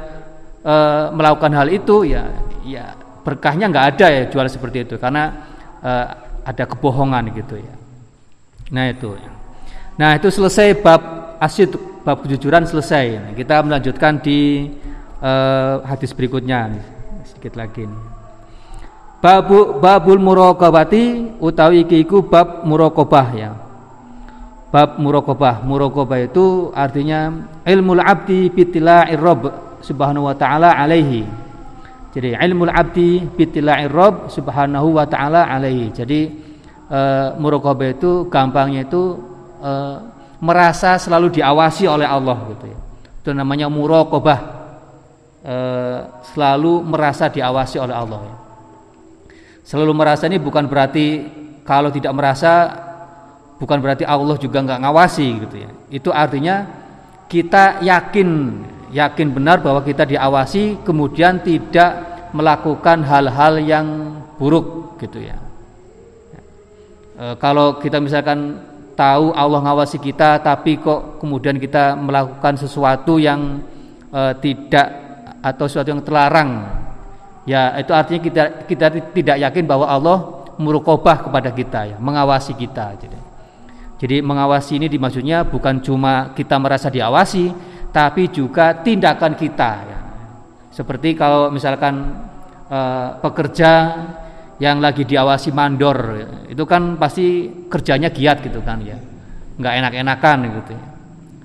e, melakukan hal itu ya ya berkahnya nggak ada ya jual seperti itu karena uh, ada kebohongan gitu ya. Nah itu. Nah itu selesai bab asyid bab kejujuran selesai. Nah, kita melanjutkan di uh, hadis berikutnya sedikit lagi. Nih. Babu babul murokobati utawi iku bab murokobah ya. Bab murokobah. Murokobah itu artinya ilmu abdi bitila'ir rabb subhanahu wa ta'ala alaihi jadi ilmu abdi bitilai rob subhanahu wa taala alaihi. Jadi e, itu gampangnya itu e, merasa selalu diawasi oleh Allah gitu ya. Itu namanya muraqabah. E, selalu merasa diawasi oleh Allah ya. Selalu merasa ini bukan berarti kalau tidak merasa bukan berarti Allah juga nggak ngawasi gitu ya. Itu artinya kita yakin yakin benar bahwa kita diawasi kemudian tidak melakukan hal-hal yang buruk gitu ya. E, kalau kita misalkan tahu Allah ngawasi kita tapi kok kemudian kita melakukan sesuatu yang e, tidak atau sesuatu yang terlarang ya itu artinya kita kita tidak yakin bahwa Allah murukobah kepada kita ya mengawasi kita jadi jadi mengawasi ini dimaksudnya bukan cuma kita merasa diawasi tapi juga tindakan kita ya. Seperti kalau misalkan uh, pekerja yang lagi diawasi mandor, itu kan pasti kerjanya giat gitu kan ya, nggak enak-enakan gitu. Ya.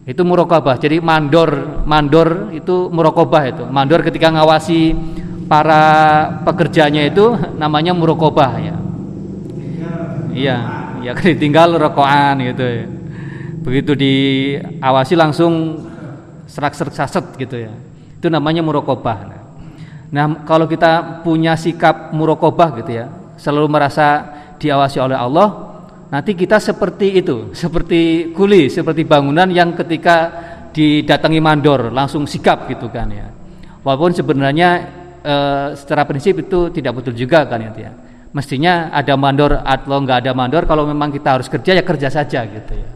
Itu murokobah. Jadi mandor, mandor itu murokobah itu. Mandor ketika ngawasi para pekerjanya itu namanya murokobah ya. Iya, ya tinggal rokokan gitu ya. Begitu diawasi langsung serak-serak saset gitu ya. Itu namanya murokobah. Nah, nah, kalau kita punya sikap murokobah gitu ya, selalu merasa diawasi oleh Allah, nanti kita seperti itu, seperti kuli, seperti bangunan yang ketika didatangi mandor langsung sikap gitu kan ya. Walaupun sebenarnya e, secara prinsip itu tidak betul juga kan ya. Mestinya ada mandor atau nggak ada mandor kalau memang kita harus kerja ya kerja saja gitu ya.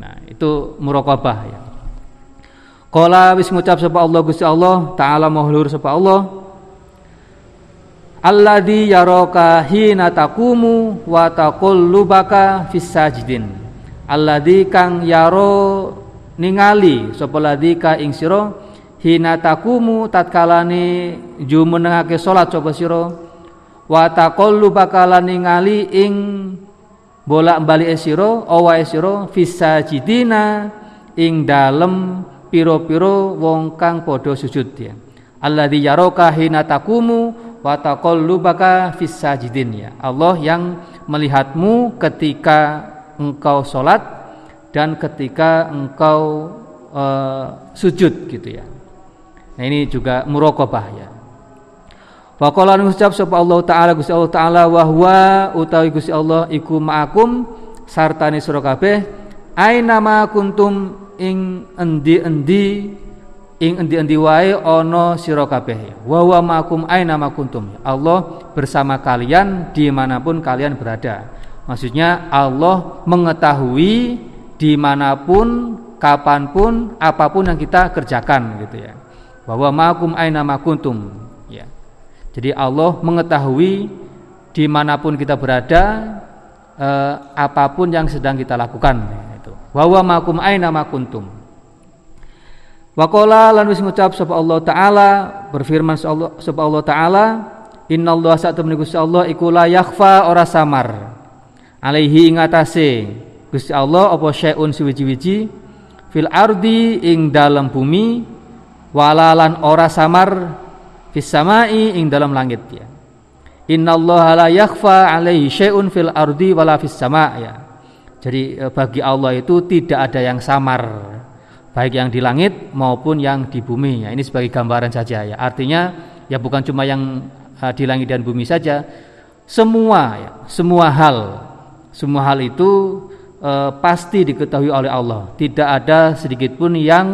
Nah, itu muraqabah ya. Qala wis ngucap sapa Allah Gusti Allah taala mahlur sapa Allah Alladzi yaraka hina taqumu wa taqallubaka fis sajidin. Alladzi kang yaro ningali sapa ladzi ka ing sira hina taqumu tatkalane jumenengake salat sapa sira wa taqallubaka lan ningali ing bolak-balik sira awae sira fis sajidina ing dalem piro-piro wong kang padha sujud ya. Alladzi yaraka hina taqumu wa taqallubaka fis sajidin ya. Allah yang melihatmu ketika engkau sholat dan ketika engkau uh, sujud gitu ya. Nah ini juga muraqabah ya. Wa qala ngucap sapa Allah taala Gusti Allah taala wa huwa utawi Gusti Allah iku ma'akum sartane sira kabeh aina ma kuntum ing endi-endi ing endi-endi wae ana sira kabeh. Wa huwa ma'akum aina kuntum. Allah bersama kalian di mana pun kalian berada. Maksudnya Allah mengetahui di mana pun kapan pun apa pun yang kita kerjakan gitu ya. Bahwa ma'akum aina ma kuntum. Ya. Jadi Allah mengetahui di mana pun kita berada eh, apa pun yang sedang kita lakukan wa huwa ma'akum aina ma kuntum. Wakola lan wis ngucap sapa Allah taala berfirman sapa Allah taala innallaha satemene Gusti Allah iku la yakhfa ora samar. Alaihi ing atase Gusti Allah apa syai'un siwiji-wiji fil ardi ing dalam bumi walalan ora samar fis samai ing dalam langit. Ya. Innallaha la yakhfa alaihi syai'un fil ardi wala fis sama ya jadi eh, bagi Allah itu tidak ada yang samar baik yang di langit maupun yang di bumi. Ya ini sebagai gambaran saja ya. Artinya ya bukan cuma yang uh, di langit dan bumi saja. Semua ya semua hal semua hal itu uh, pasti diketahui oleh Allah. Tidak ada sedikit pun yang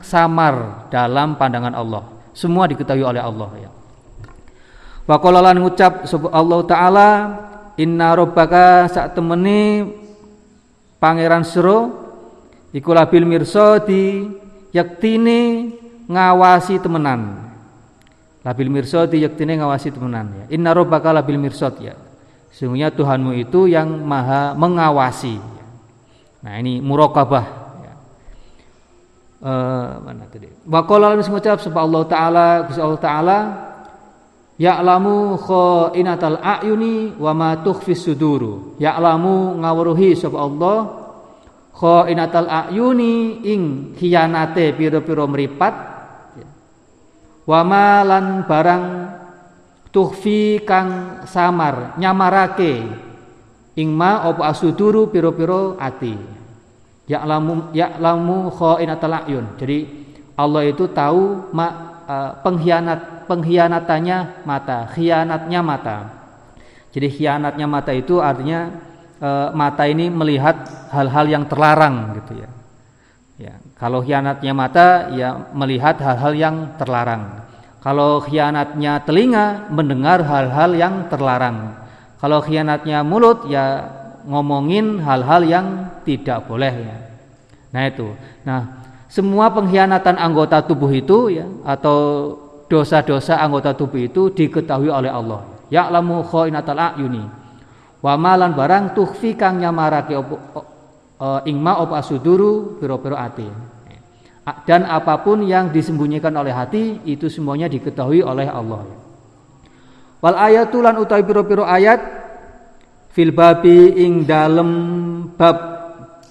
samar dalam pandangan Allah. Semua diketahui oleh Allah ya. Wakolalan ngucap Allah Ta'ala Inna robbaka saat temeni Pangeran Suro iku labil mirsadi yaktine ngawasi temenan. Labil mirsadi yaktine ngawasi temenan ya. Inna rabbaka labil mirsad ya. Sesungguhnya Tuhanmu itu yang maha mengawasi. Nah ini muraqabah ya. Uh, mana tadi? Wa mengucap sebab Allah taala Gusti Allah taala Ya'lamu khainatal a'yuni wa ma tukhfis suduru. Ya'lamu ngawruhi sapa Allah inatal ayuni ing khianate pira-pira mripat. Wa malan barang tuhfi kang samar nyamarake ing ma apa asuduru pira-pira ati. Ya'lamu ya'lamu inatal ayun. Jadi Allah itu tahu ma, uh, pengkhianat pengkhianatannya mata khianatnya mata jadi khianatnya mata itu artinya e, mata ini melihat hal-hal yang terlarang gitu ya. Ya, kalau khianatnya mata ya melihat hal-hal yang terlarang. Kalau khianatnya telinga mendengar hal-hal yang terlarang. Kalau khianatnya mulut ya ngomongin hal-hal yang tidak boleh ya. Nah itu. Nah, semua pengkhianatan anggota tubuh itu ya atau dosa-dosa anggota tubuh itu diketahui oleh Allah. Ya'lamu khainatal a'yuni. Wa malan barang tuhfi kang nyamarake uh, ingma opo asuduru piro-piro ati. Dan apa pun yang disembunyikan oleh hati itu semuanya diketahui oleh Allah. Wal ayatulan utawi piro-piro ayat fil babi ing dalem bab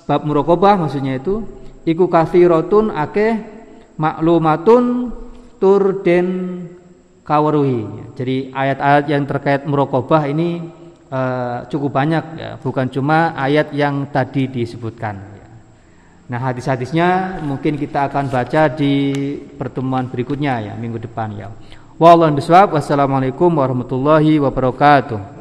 bab murokobah maksudnya itu iku kathiratun akeh maklumatun tur den kawaruhi jadi ayat-ayat yang terkait murokobah ini uh, cukup banyak ya, bukan cuma ayat yang tadi disebutkan. Ya. Nah hadis-hadisnya mungkin kita akan baca di pertemuan berikutnya ya minggu depan ya. Wassalamualaikum warahmatullahi wabarakatuh.